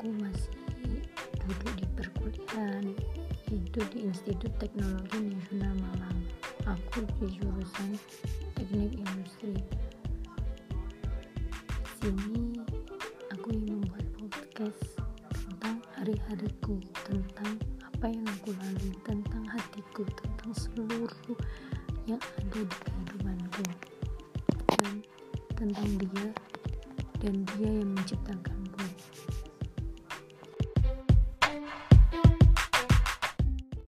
aku masih duduk di perkuliahan itu di Institut Teknologi Nasional Malang. Aku di jurusan Teknik Industri. Di sini aku ingin membuat podcast tentang hari-hariku tentang apa yang aku lalui tentang hatiku tentang seluruh yang ada di kehidupanku. Dan tentang dia dan dia yang menciptakanku.